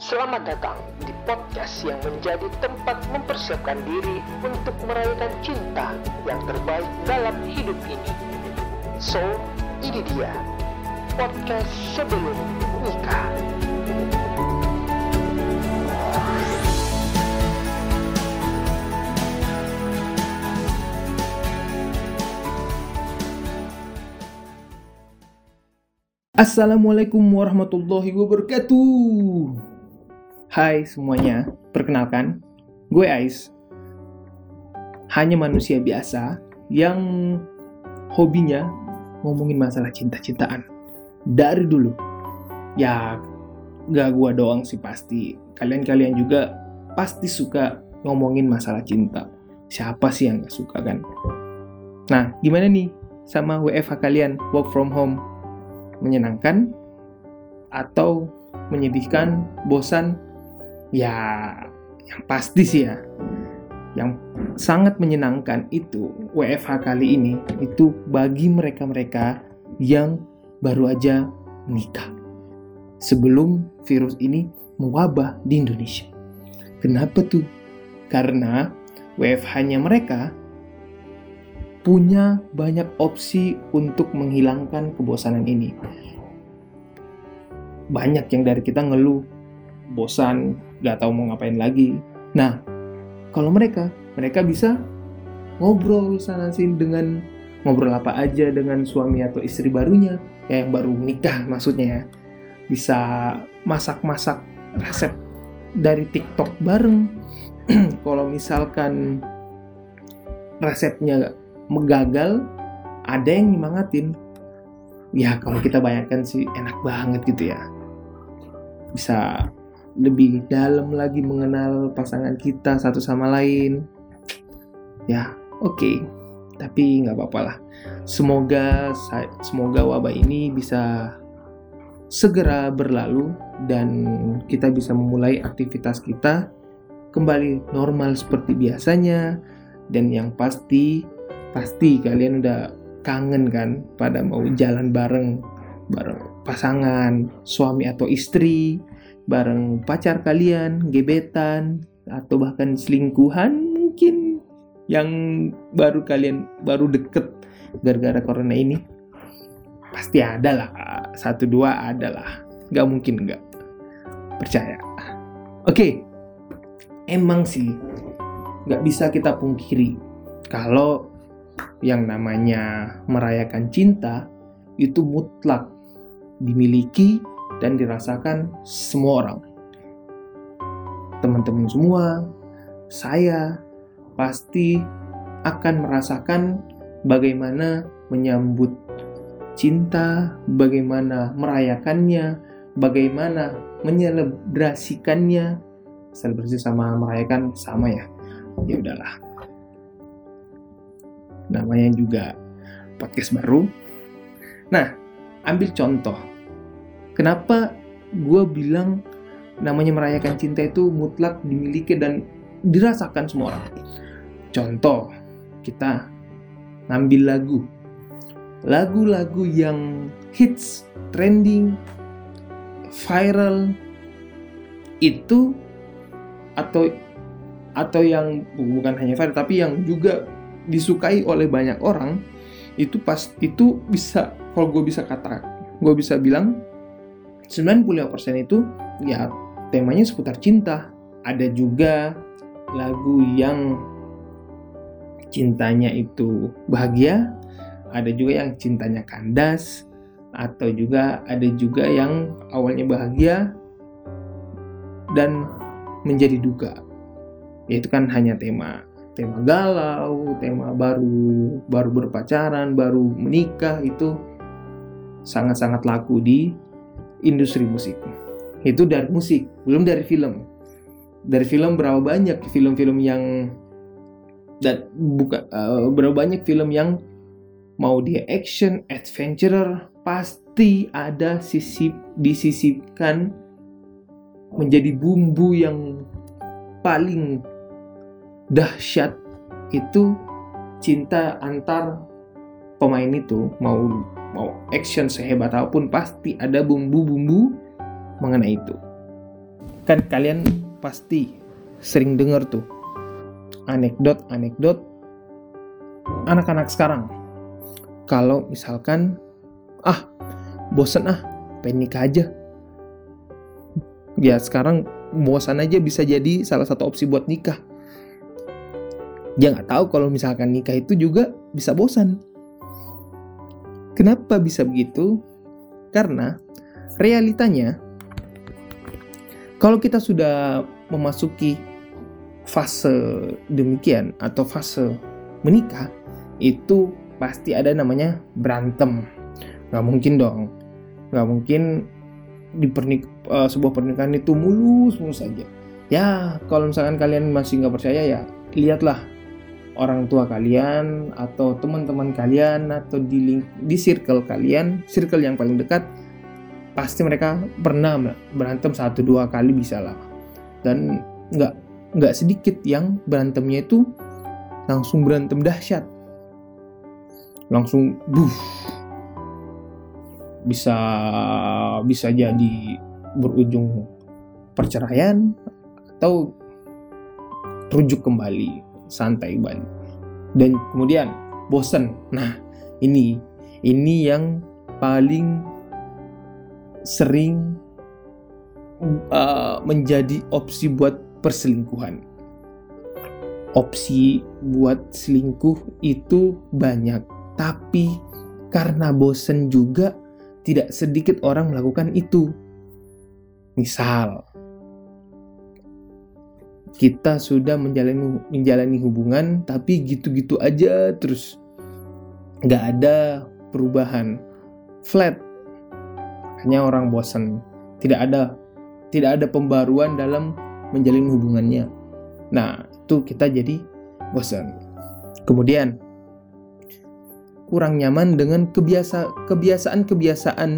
Selamat datang di podcast yang menjadi tempat mempersiapkan diri untuk merayakan cinta yang terbaik dalam hidup ini. So, ini dia podcast sebelum nikah. Assalamualaikum warahmatullahi wabarakatuh. Hai semuanya, perkenalkan, gue Ais. Hanya manusia biasa yang hobinya ngomongin masalah cinta-cintaan dari dulu. Ya, gak gue doang sih pasti. Kalian-kalian juga pasti suka ngomongin masalah cinta. Siapa sih yang gak suka kan? Nah, gimana nih sama WFH kalian, work from home? menyenangkan atau menyedihkan, bosan? Ya, yang pasti sih ya. Yang sangat menyenangkan itu WFH kali ini itu bagi mereka-mereka yang baru aja menikah. Sebelum virus ini mewabah di Indonesia. Kenapa tuh? Karena WFH-nya mereka punya banyak opsi untuk menghilangkan kebosanan ini. Banyak yang dari kita ngeluh, bosan, gak tahu mau ngapain lagi. Nah, kalau mereka, mereka bisa ngobrol sana sini dengan ngobrol apa aja dengan suami atau istri barunya, ya yang baru nikah maksudnya ya. Bisa masak-masak resep dari TikTok bareng. kalau misalkan resepnya menggagal ada yang nyemangatin ya kalau kita bayangkan sih enak banget gitu ya bisa lebih dalam lagi mengenal pasangan kita satu sama lain. Ya oke. Okay. tapi nggak apa-apa lah. Semoga semoga wabah ini bisa segera berlalu dan kita bisa memulai aktivitas kita kembali normal seperti biasanya. Dan yang pasti pasti kalian udah kangen kan pada mau jalan bareng bareng pasangan suami atau istri bareng pacar kalian gebetan atau bahkan selingkuhan mungkin yang baru kalian baru deket gara-gara corona ini. Pasti ada lah satu dua ada lah. Nggak mungkin nggak. Percaya. Oke. Emang sih nggak bisa kita pungkiri kalau yang namanya merayakan cinta itu mutlak dimiliki dan dirasakan semua orang. Teman-teman semua, saya pasti akan merasakan bagaimana menyambut cinta, bagaimana merayakannya, bagaimana menyelebrasikannya. Selebrasi sama merayakan sama ya. Ya udahlah namanya juga podcast baru. Nah, ambil contoh. Kenapa gue bilang namanya merayakan cinta itu mutlak dimiliki dan dirasakan semua orang. Contoh, kita ngambil lagu. Lagu-lagu yang hits, trending, viral itu atau atau yang bukan hanya viral tapi yang juga disukai oleh banyak orang itu pas itu bisa kalau gue bisa kata gue bisa bilang 95% itu ya temanya seputar cinta. Ada juga lagu yang cintanya itu bahagia ada juga yang cintanya kandas atau juga ada juga yang awalnya bahagia dan menjadi duka. Yaitu kan hanya tema tema galau, tema baru baru berpacaran, baru menikah itu sangat-sangat laku di industri musik. Itu dari musik, belum dari film. Dari film berapa banyak film-film yang dan buka uh, berapa banyak film yang mau dia action, adventurer, pasti ada sisip disisipkan menjadi bumbu yang paling dahsyat itu cinta antar pemain itu mau mau action sehebat apa pun pasti ada bumbu-bumbu mengenai itu. kan kalian pasti sering dengar tuh anekdot-anekdot anak-anak sekarang. Kalau misalkan ah bosen ah pengen nikah aja. Ya sekarang bosan aja bisa jadi salah satu opsi buat nikah. Dia nggak tahu kalau misalkan nikah itu juga bisa bosan. Kenapa bisa begitu? Karena realitanya kalau kita sudah memasuki fase demikian atau fase menikah itu pasti ada namanya berantem. Nggak mungkin dong. Nggak mungkin di pernik uh, sebuah pernikahan itu mulus mulus saja. Ya kalau misalkan kalian masih nggak percaya ya lihatlah orang tua kalian atau teman-teman kalian atau di link di circle kalian circle yang paling dekat pasti mereka pernah berantem satu dua kali bisa lah. Dan nggak nggak sedikit yang berantemnya itu langsung berantem dahsyat. Langsung buh bisa bisa jadi berujung perceraian atau rujuk kembali santai kembali. Dan kemudian bosen. Nah ini ini yang paling sering uh, menjadi opsi buat perselingkuhan. Opsi buat selingkuh itu banyak. Tapi karena bosen juga tidak sedikit orang melakukan itu. Misal, kita sudah menjalani menjalani hubungan tapi gitu-gitu aja terus nggak ada perubahan. Flat. Hanya orang bosan tidak ada tidak ada pembaruan dalam menjalin hubungannya. Nah itu kita jadi bosan kemudian kurang nyaman dengan kebiasa kebiasaan-kebiasaan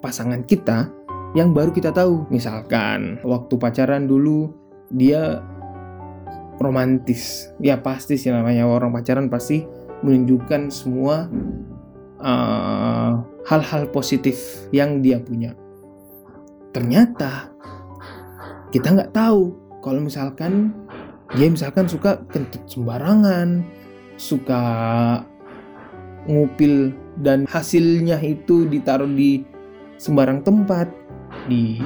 pasangan kita yang baru kita tahu. Misalkan waktu pacaran dulu dia romantis. Ya pasti sih namanya orang pacaran pasti menunjukkan semua uh, hal-hal uh, positif yang dia punya. Ternyata kita nggak tahu kalau misalkan dia misalkan suka kentut sembarangan, suka ngupil dan hasilnya itu ditaruh di sembarang tempat di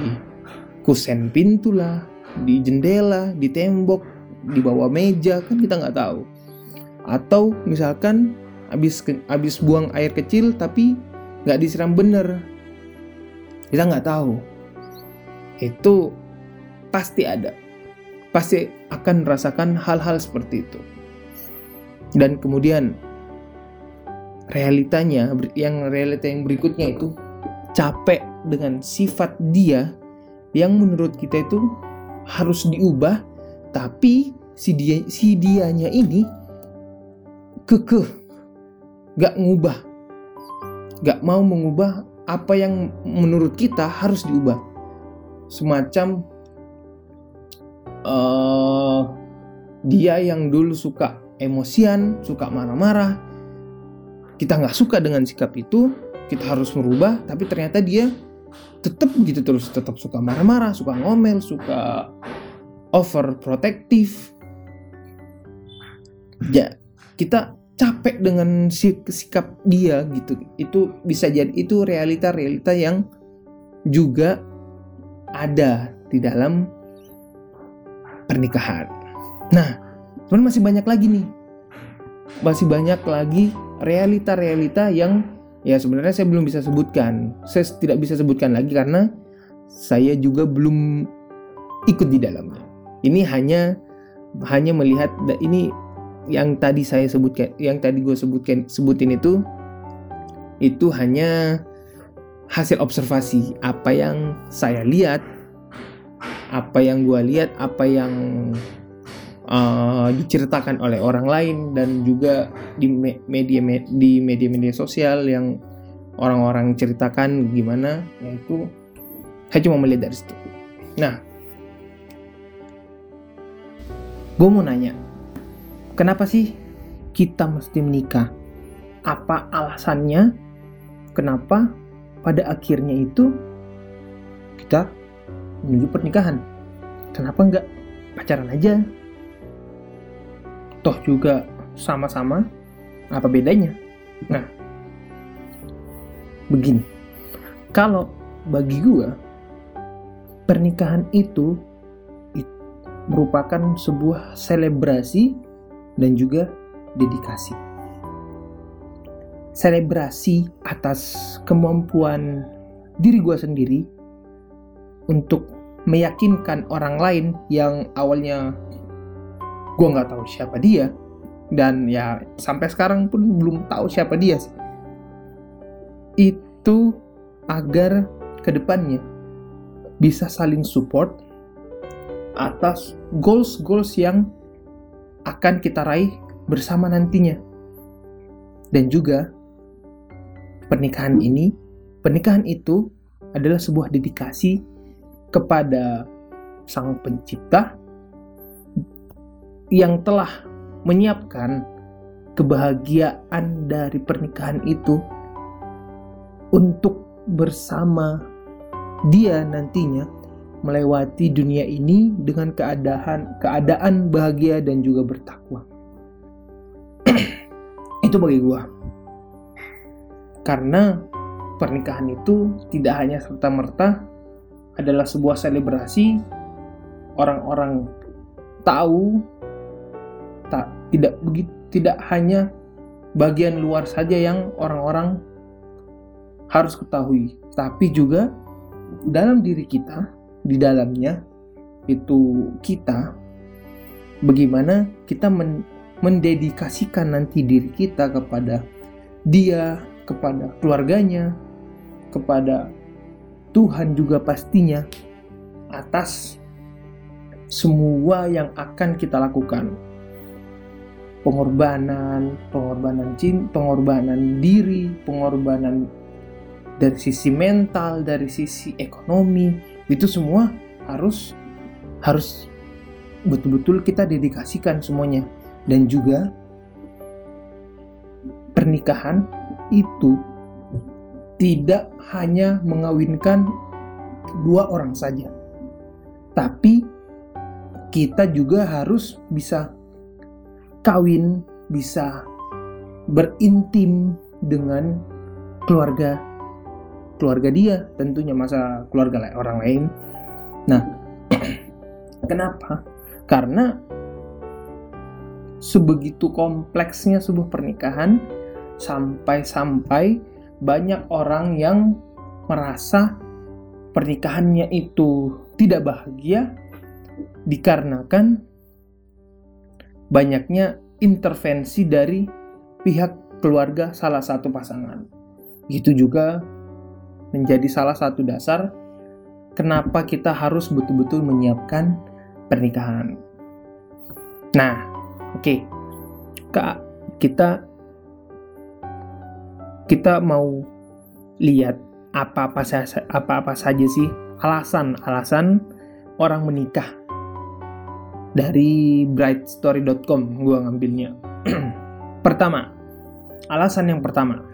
kusen pintu lah di jendela di tembok di bawah meja kan kita nggak tahu. Atau misalkan habis habis buang air kecil tapi nggak disiram bener. Kita nggak tahu. Itu pasti ada. Pasti akan merasakan hal-hal seperti itu. Dan kemudian realitanya yang realita yang berikutnya itu capek dengan sifat dia yang menurut kita itu harus diubah tapi si dia si dianya ini kekeh gak ngubah. Gak mau mengubah apa yang menurut kita harus diubah. Semacam uh, dia yang dulu suka emosian suka marah-marah. Kita nggak suka dengan sikap itu kita harus merubah tapi ternyata dia tetap begitu terus tetap suka marah-marah suka ngomel suka overprotective. Ya kita capek dengan sikap dia gitu. Itu bisa jadi itu realita-realita yang juga ada di dalam pernikahan. Nah teman masih banyak lagi nih. Masih banyak lagi realita-realita yang ya sebenarnya saya belum bisa sebutkan. Saya tidak bisa sebutkan lagi karena saya juga belum ikut di dalamnya. Ini hanya hanya melihat ini yang tadi saya sebutkan, yang tadi gue sebutkan sebutin itu itu hanya hasil observasi apa yang saya lihat, apa yang gue lihat, apa yang uh, diceritakan oleh orang lain dan juga di media di media-media sosial yang orang-orang ceritakan gimana yaitu saya cuma melihat dari situ. Nah, gue mau nanya, kenapa sih kita mesti menikah? Apa alasannya? Kenapa pada akhirnya itu kita menuju pernikahan. Kenapa nggak pacaran aja? Toh juga sama-sama, apa bedanya? Nah, begini. Kalau bagi gua pernikahan itu merupakan sebuah selebrasi dan juga dedikasi. Selebrasi atas kemampuan diri gue sendiri untuk meyakinkan orang lain yang awalnya gue nggak tahu siapa dia dan ya sampai sekarang pun belum tahu siapa dia sih. Itu agar ke depannya bisa saling support atas goals-goals yang akan kita raih bersama nantinya. Dan juga pernikahan ini, pernikahan itu adalah sebuah dedikasi kepada Sang Pencipta yang telah menyiapkan kebahagiaan dari pernikahan itu untuk bersama dia nantinya melewati dunia ini dengan keadaan keadaan bahagia dan juga bertakwa. itu bagi gua. Karena pernikahan itu tidak hanya serta-merta adalah sebuah selebrasi orang-orang tahu tidak begitu tidak hanya bagian luar saja yang orang-orang harus ketahui, tapi juga dalam diri kita di dalamnya itu kita bagaimana kita men mendedikasikan nanti diri kita kepada dia, kepada keluarganya, kepada Tuhan juga pastinya atas semua yang akan kita lakukan. Pengorbanan, pengorbanan cinta, pengorbanan diri, pengorbanan dari sisi mental, dari sisi ekonomi, itu semua harus harus betul-betul kita dedikasikan semuanya. Dan juga pernikahan itu tidak hanya mengawinkan dua orang saja tapi kita juga harus bisa kawin bisa berintim dengan keluarga keluarga dia tentunya masa keluarga orang lain. Nah kenapa? Karena sebegitu kompleksnya sebuah pernikahan sampai-sampai banyak orang yang merasa pernikahannya itu tidak bahagia dikarenakan banyaknya intervensi dari pihak keluarga salah satu pasangan. Itu juga menjadi salah satu dasar kenapa kita harus betul-betul menyiapkan pernikahan. Nah, oke. Okay. Kak, kita kita mau lihat apa-apa apa-apa saja sih alasan-alasan orang menikah dari brightstory.com gua ngambilnya. pertama, alasan yang pertama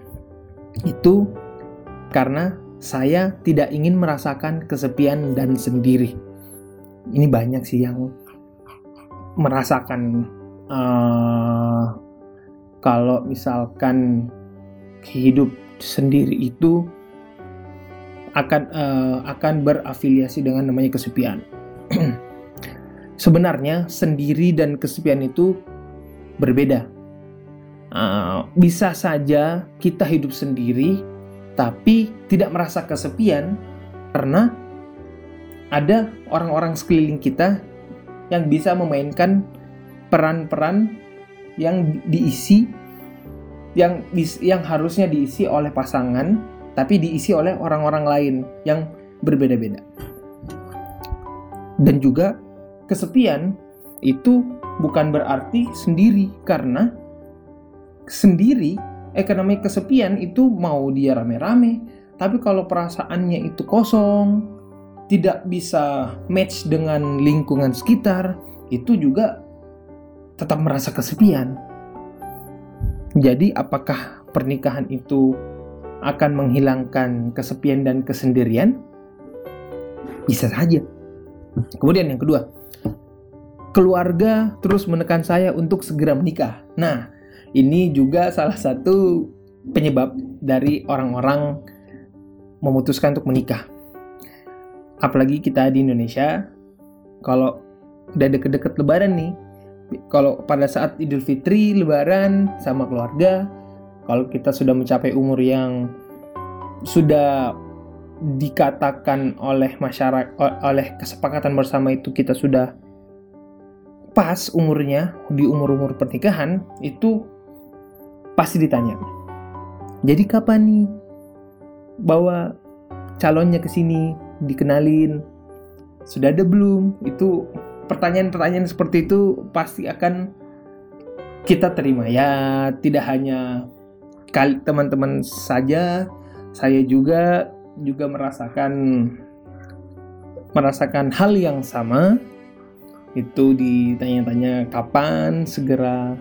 itu karena saya tidak ingin merasakan kesepian dan sendiri. Ini banyak sih yang merasakan uh, kalau misalkan hidup sendiri itu akan uh, akan berafiliasi dengan namanya kesepian. Sebenarnya sendiri dan kesepian itu berbeda. Uh, bisa saja kita hidup sendiri tapi tidak merasa kesepian karena ada orang-orang sekeliling kita yang bisa memainkan peran-peran yang diisi yang yang harusnya diisi oleh pasangan tapi diisi oleh orang-orang lain yang berbeda-beda. Dan juga kesepian itu bukan berarti sendiri karena sendiri ekonomi kesepian itu mau dia rame-rame, tapi kalau perasaannya itu kosong, tidak bisa match dengan lingkungan sekitar, itu juga tetap merasa kesepian. Jadi apakah pernikahan itu akan menghilangkan kesepian dan kesendirian? Bisa saja. Kemudian yang kedua, keluarga terus menekan saya untuk segera menikah. Nah, ini juga salah satu penyebab dari orang-orang memutuskan untuk menikah. Apalagi kita di Indonesia, kalau udah deket-deket lebaran nih, kalau pada saat Idul Fitri, lebaran sama keluarga, kalau kita sudah mencapai umur yang sudah dikatakan oleh masyarakat oleh kesepakatan bersama itu kita sudah pas umurnya di umur-umur pernikahan itu pasti ditanya. Jadi kapan nih bawa calonnya ke sini dikenalin? Sudah ada belum? Itu pertanyaan-pertanyaan seperti itu pasti akan kita terima ya, tidak hanya kali teman-teman saja, saya juga juga merasakan merasakan hal yang sama. Itu ditanya-tanya kapan segera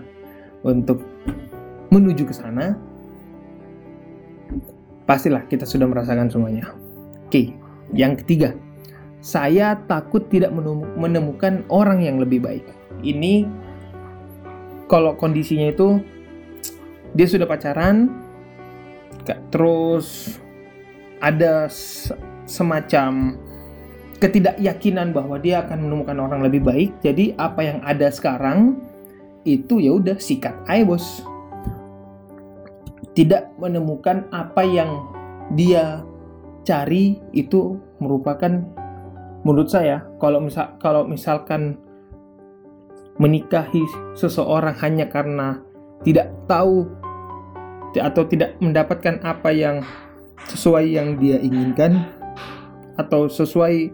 untuk menuju ke sana. Pastilah kita sudah merasakan semuanya. Oke yang ketiga. Saya takut tidak menemukan orang yang lebih baik. Ini kalau kondisinya itu dia sudah pacaran terus ada semacam ketidakyakinan bahwa dia akan menemukan orang lebih baik. Jadi apa yang ada sekarang itu ya udah sikat aja bos. Tidak menemukan apa yang dia cari itu merupakan menurut saya kalau misal kalau misalkan menikahi seseorang hanya karena tidak tahu atau tidak mendapatkan apa yang sesuai yang dia inginkan atau sesuai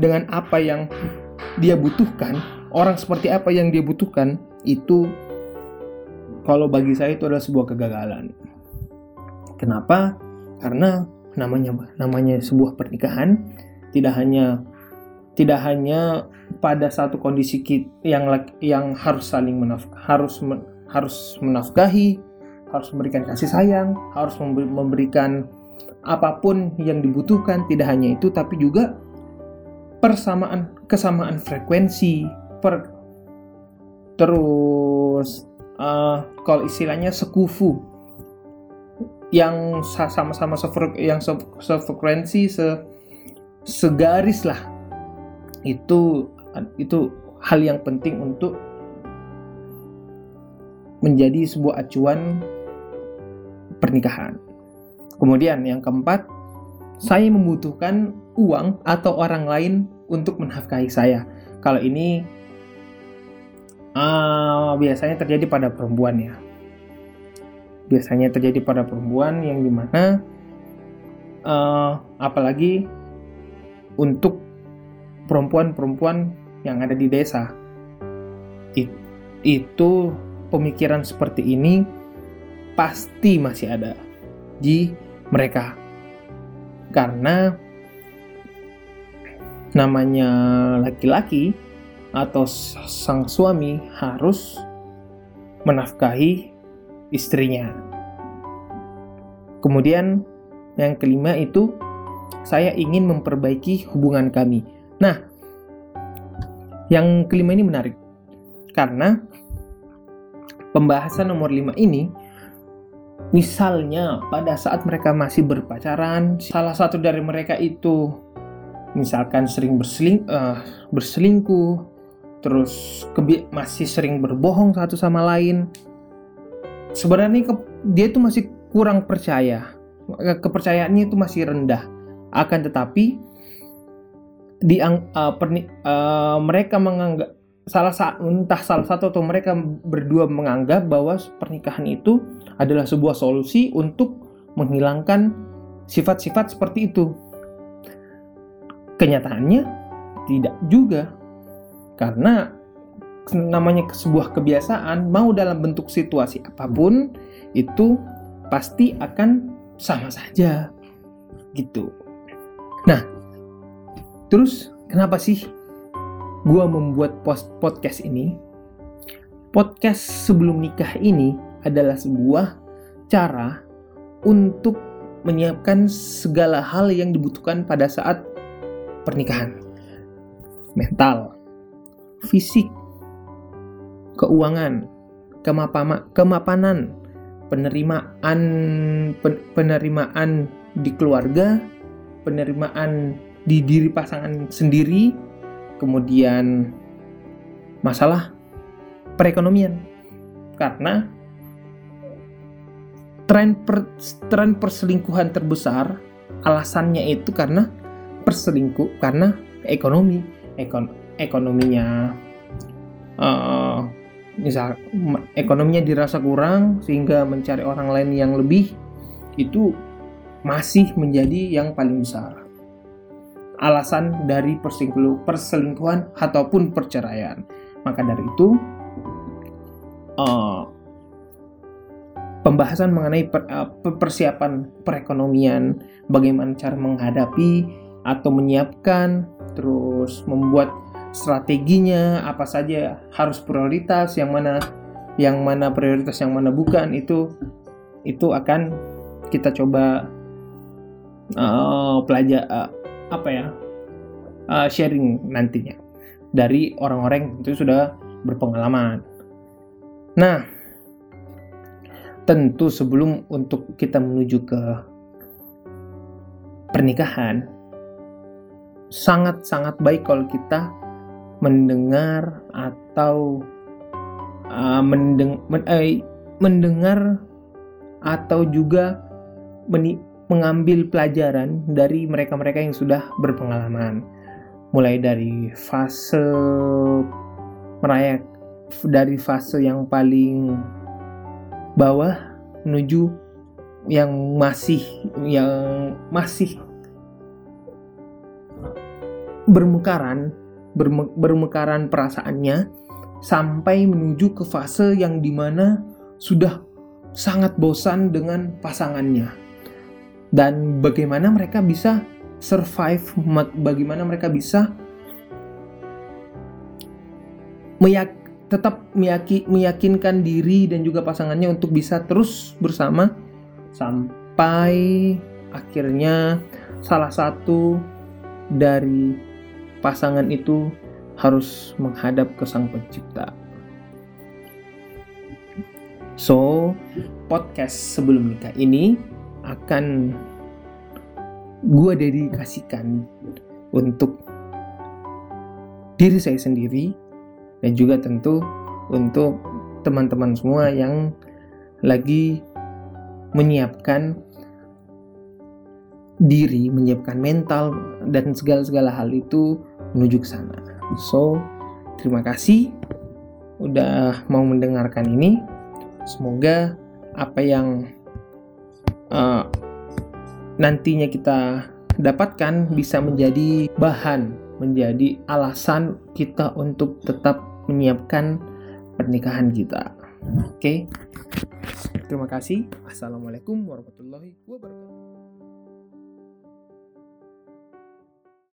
dengan apa yang dia butuhkan, orang seperti apa yang dia butuhkan itu kalau bagi saya itu adalah sebuah kegagalan. Kenapa? Karena namanya namanya sebuah pernikahan tidak hanya tidak hanya pada satu kondisi yang yang harus saling menaf, harus men, harus menafkahi, harus memberikan kasih sayang, harus memberikan apa pun yang dibutuhkan tidak hanya itu tapi juga persamaan kesamaan frekuensi per terus uh, kalau istilahnya sekufu yang sama-sama yang sefrekuensi se segaris lah itu itu hal yang penting untuk menjadi sebuah acuan pernikahan. Kemudian yang keempat, saya membutuhkan uang atau orang lain untuk menafkahi saya. Kalau ini uh, biasanya terjadi pada perempuan ya. Biasanya terjadi pada perempuan yang di mana uh, apalagi untuk perempuan-perempuan yang ada di desa. It, itu pemikiran seperti ini pasti masih ada di mereka. Karena namanya laki-laki atau sang suami harus menafkahi istrinya. Kemudian yang kelima itu saya ingin memperbaiki hubungan kami. Nah, yang kelima ini menarik karena pembahasan nomor lima ini Misalnya pada saat mereka masih berpacaran, salah satu dari mereka itu misalkan sering berseling, uh, berselingkuh, terus masih sering berbohong satu sama lain. Sebenarnya dia itu masih kurang percaya, kepercayaannya itu masih rendah. Akan tetapi uh, uh, mereka menganggap salah entah salah satu atau mereka berdua menganggap bahwa pernikahan itu adalah sebuah solusi untuk menghilangkan sifat-sifat seperti itu. Kenyataannya tidak juga. Karena namanya sebuah kebiasaan mau dalam bentuk situasi apa pun itu pasti akan sama saja gitu. Nah, terus kenapa sih gue membuat post podcast ini, podcast sebelum nikah ini adalah sebuah cara untuk menyiapkan segala hal yang dibutuhkan pada saat pernikahan. mental, fisik, keuangan, kemapama, kemapanan, penerimaan pen, penerimaan di keluarga, penerimaan di diri pasangan sendiri, kemudian masalah perekonomian. Karena tren per, tren perselingkuhan terbesar alasannya itu karena perselingkuh karena ekonomi ekon ekonominya uh, misal ekonominya dirasa kurang sehingga mencari orang lain yang lebih itu masih menjadi yang paling besar alasan dari perselingkuhan ataupun perceraian. Maka dari itu, uh, pembahasan mengenai per, uh, persiapan perekonomian, bagaimana cara menghadapi atau menyiapkan, terus membuat strateginya apa saja harus prioritas, yang mana yang mana prioritas, yang mana bukan itu itu akan kita coba uh, pelajar uh, apa ya uh, sharing nantinya dari orang-orang itu sudah berpengalaman. Nah, tentu sebelum untuk kita menuju ke pernikahan, sangat-sangat baik kalau kita mendengar atau uh, mendeng men eh, mendengar atau juga mengambil pelajaran dari mereka-mereka yang sudah berpengalaman. Mulai dari fase merayak dari fase yang paling bawah menuju yang masih yang masih bermekaran berme, bermekaran perasaannya sampai menuju ke fase yang di mana sudah sangat bosan dengan pasangannya dan bagaimana mereka bisa survive, bagaimana mereka bisa meyak tetap meyaki meyakinkan diri dan juga pasangannya untuk bisa terus bersama sampai akhirnya salah satu dari pasangan itu harus menghadap ke Sang Pencipta. So, podcast sebelum nikah ini akan gue dedikasikan untuk diri saya sendiri dan juga tentu untuk teman-teman semua yang lagi menyiapkan diri, menyiapkan mental dan segala-segala hal itu menuju ke sana. So, terima kasih udah mau mendengarkan ini. Semoga apa yang uh, nantinya kita dapatkan bisa menjadi bahan, menjadi alasan kita untuk tetap menyiapkan pernikahan kita. Oke, okay? terima kasih. Assalamualaikum warahmatullahi wabarakatuh.